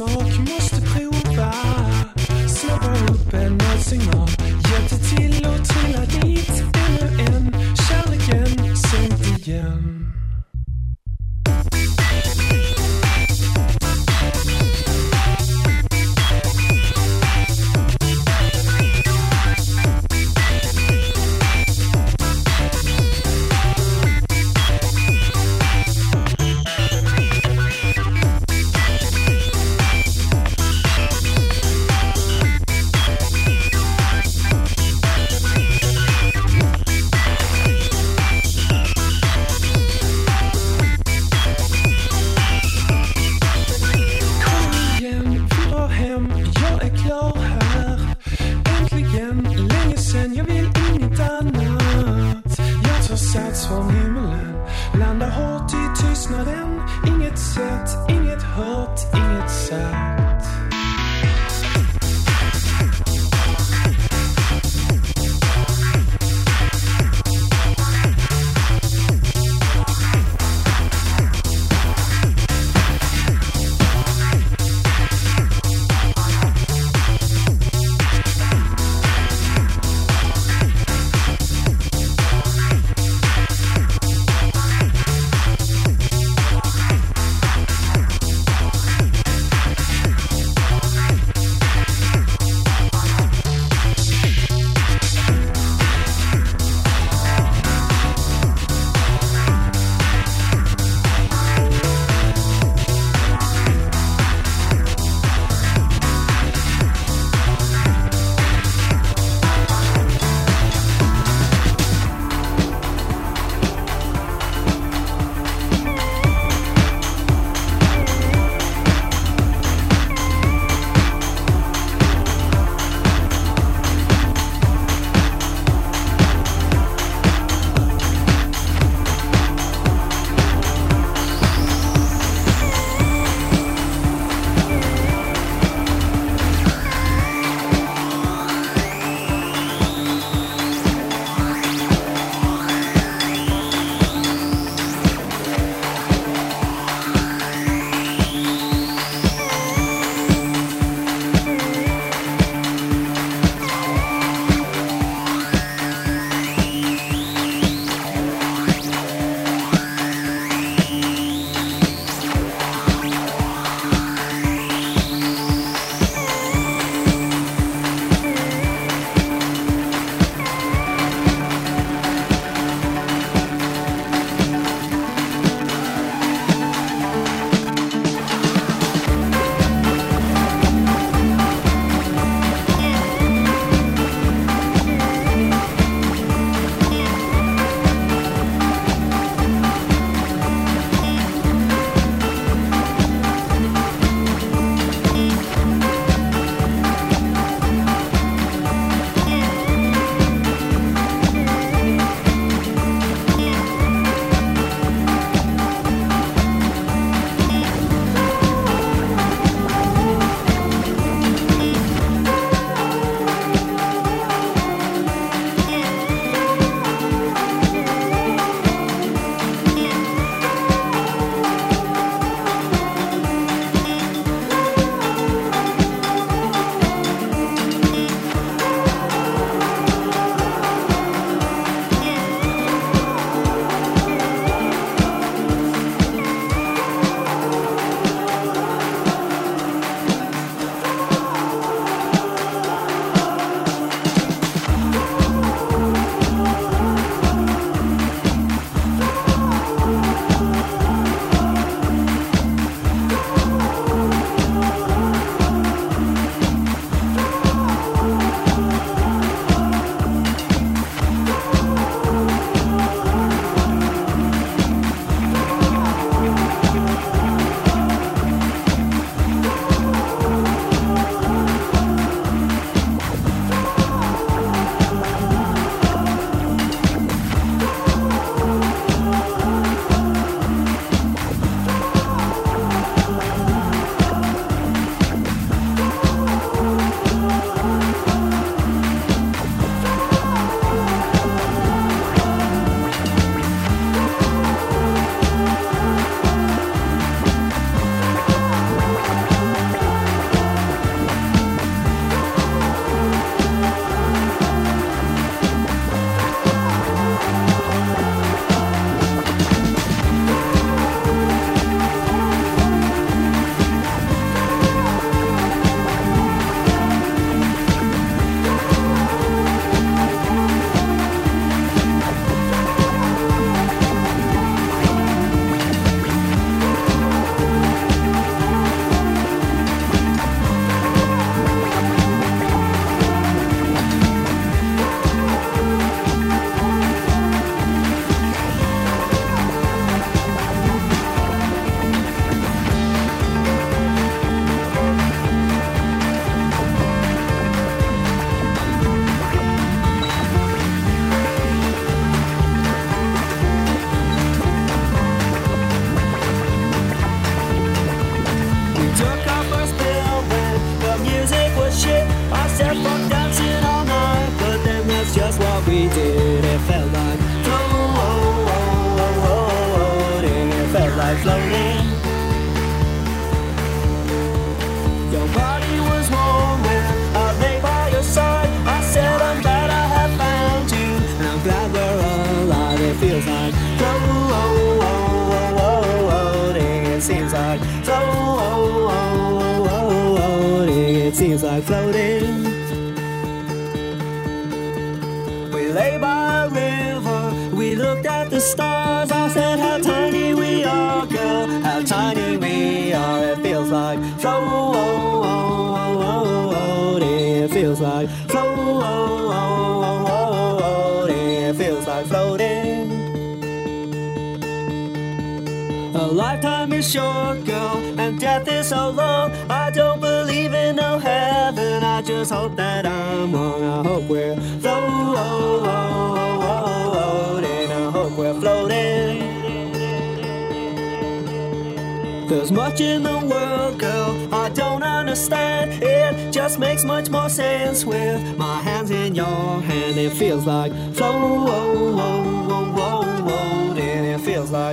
smoke.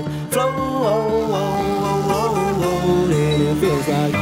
like flow, oh, oh, oh, oh, oh, oh, it feels like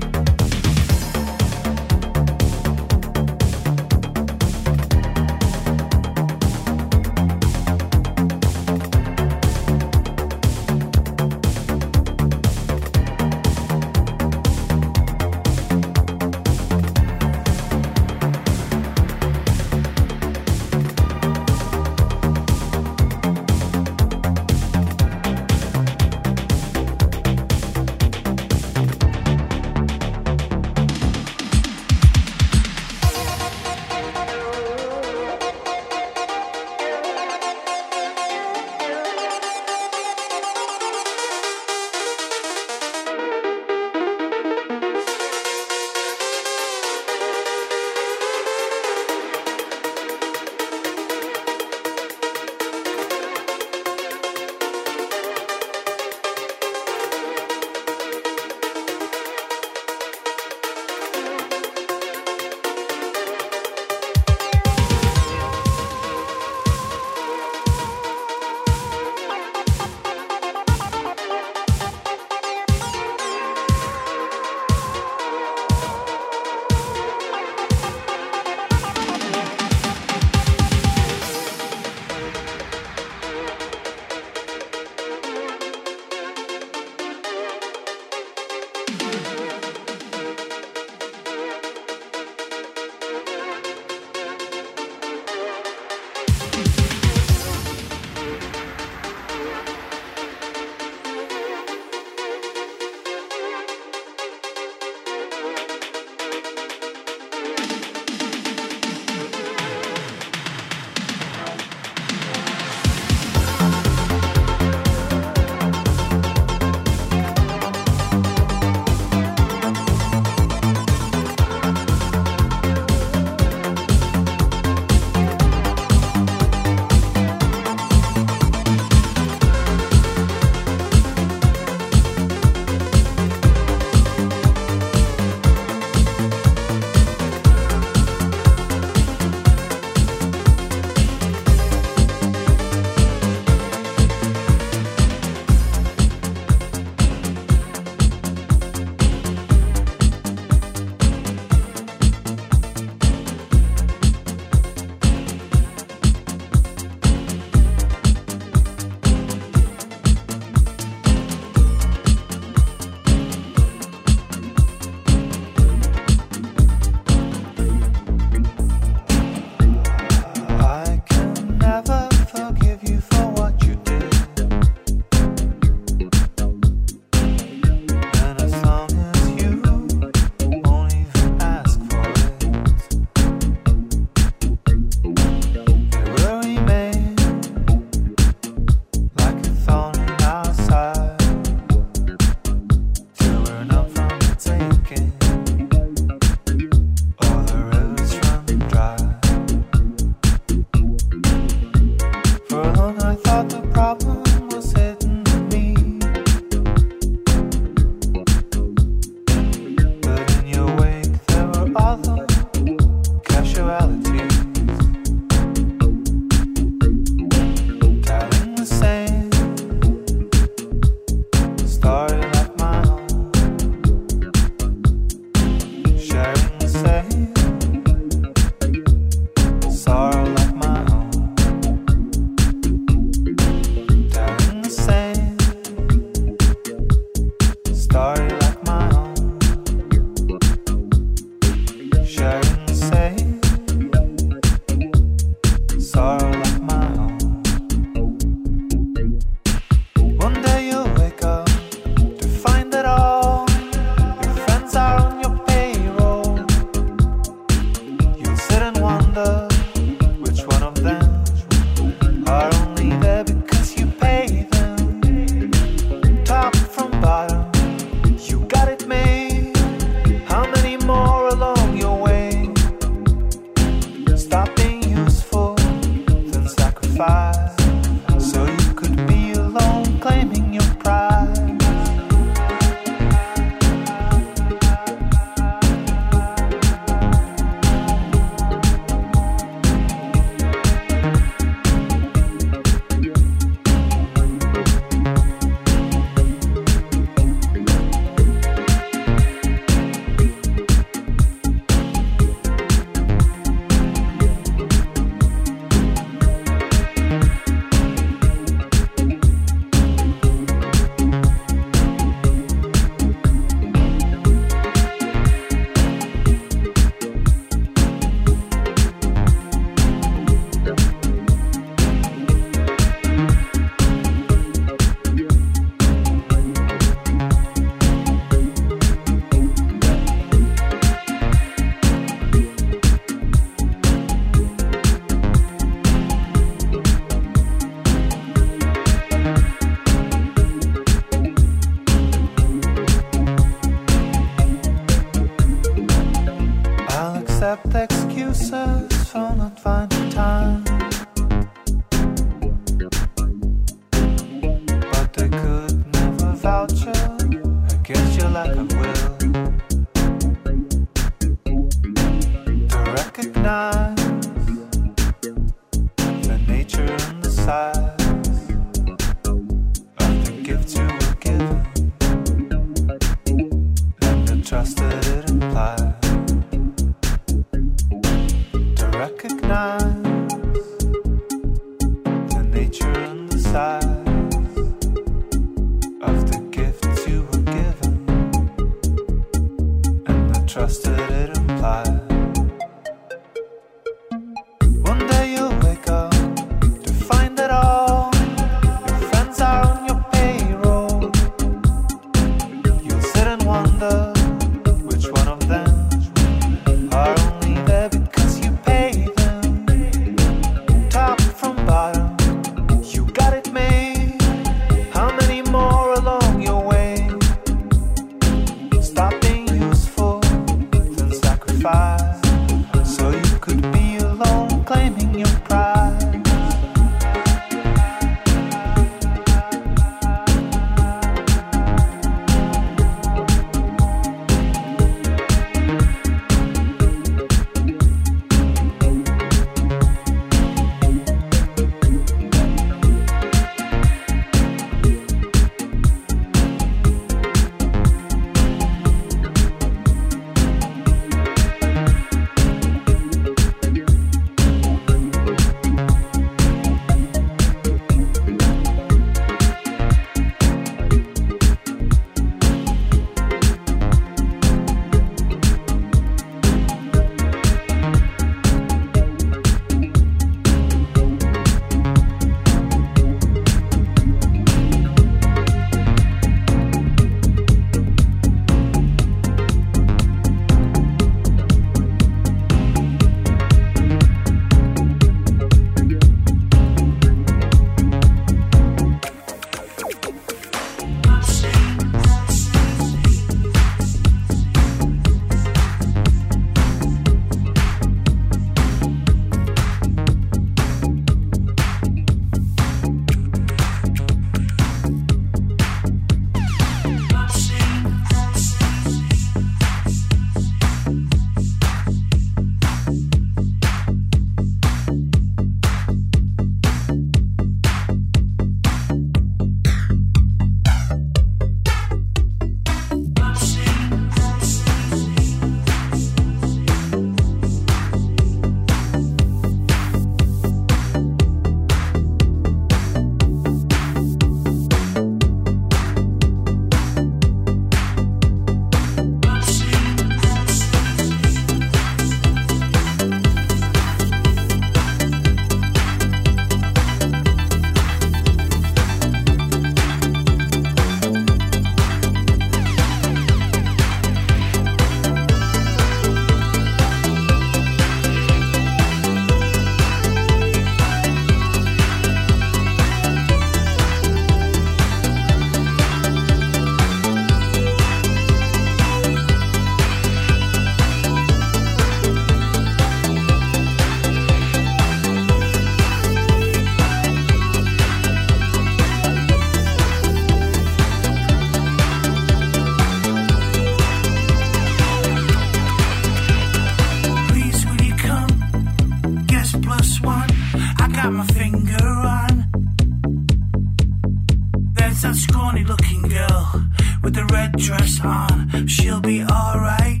with the red dress on. She'll be alright.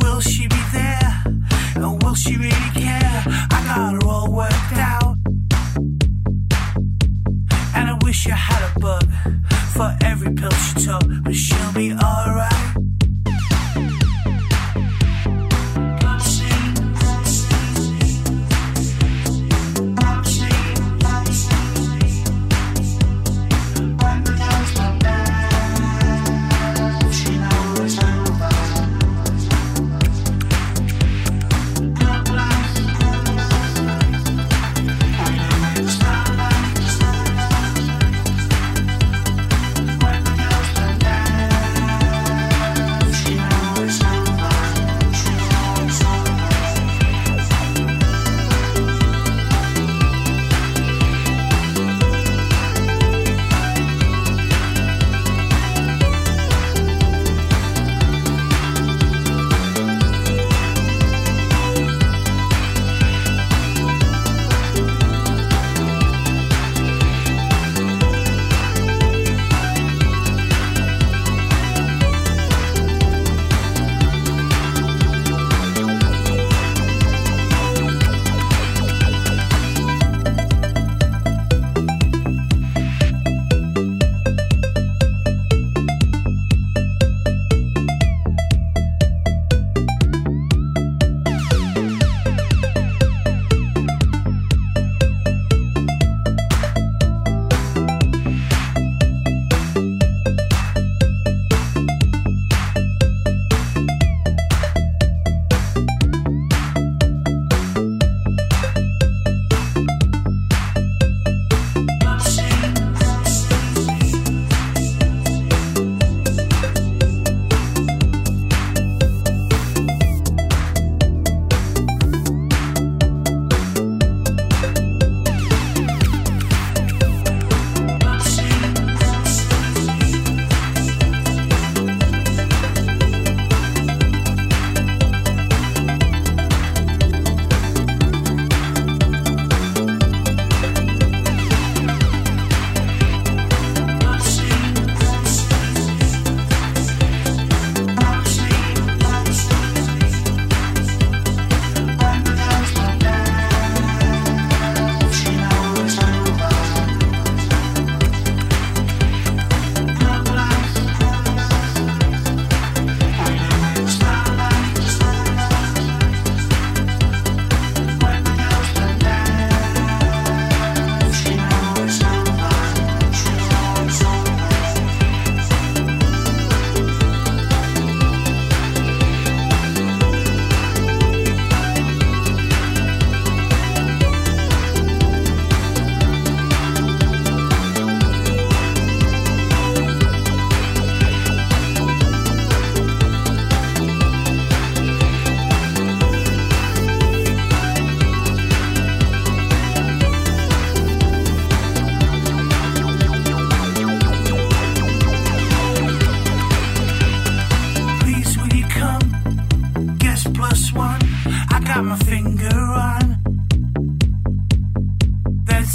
Will she be there? And will she really care? I got her all worked out. And I wish I had a bug for every pill she took.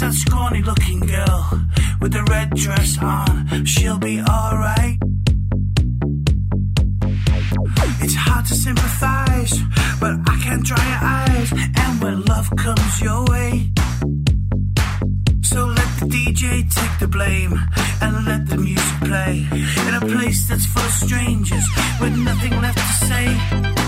that scrawny looking girl with the red dress on. She'll be alright. It's hard to sympathize, but I can't dry your eyes. And when love comes your way, so let the DJ take the blame and let the music play in a place that's full of strangers with nothing left to say.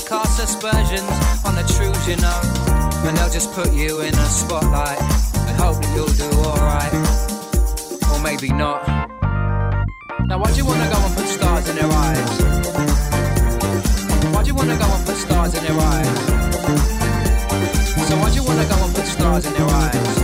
to cast aspersions on the truth, you know. And they'll just put you in a spotlight and hope that you'll do alright. Or maybe not. Now, why do you wanna go and put stars in their eyes? Why do you wanna go and put stars in their eyes? So, why do you wanna go and put stars in their eyes?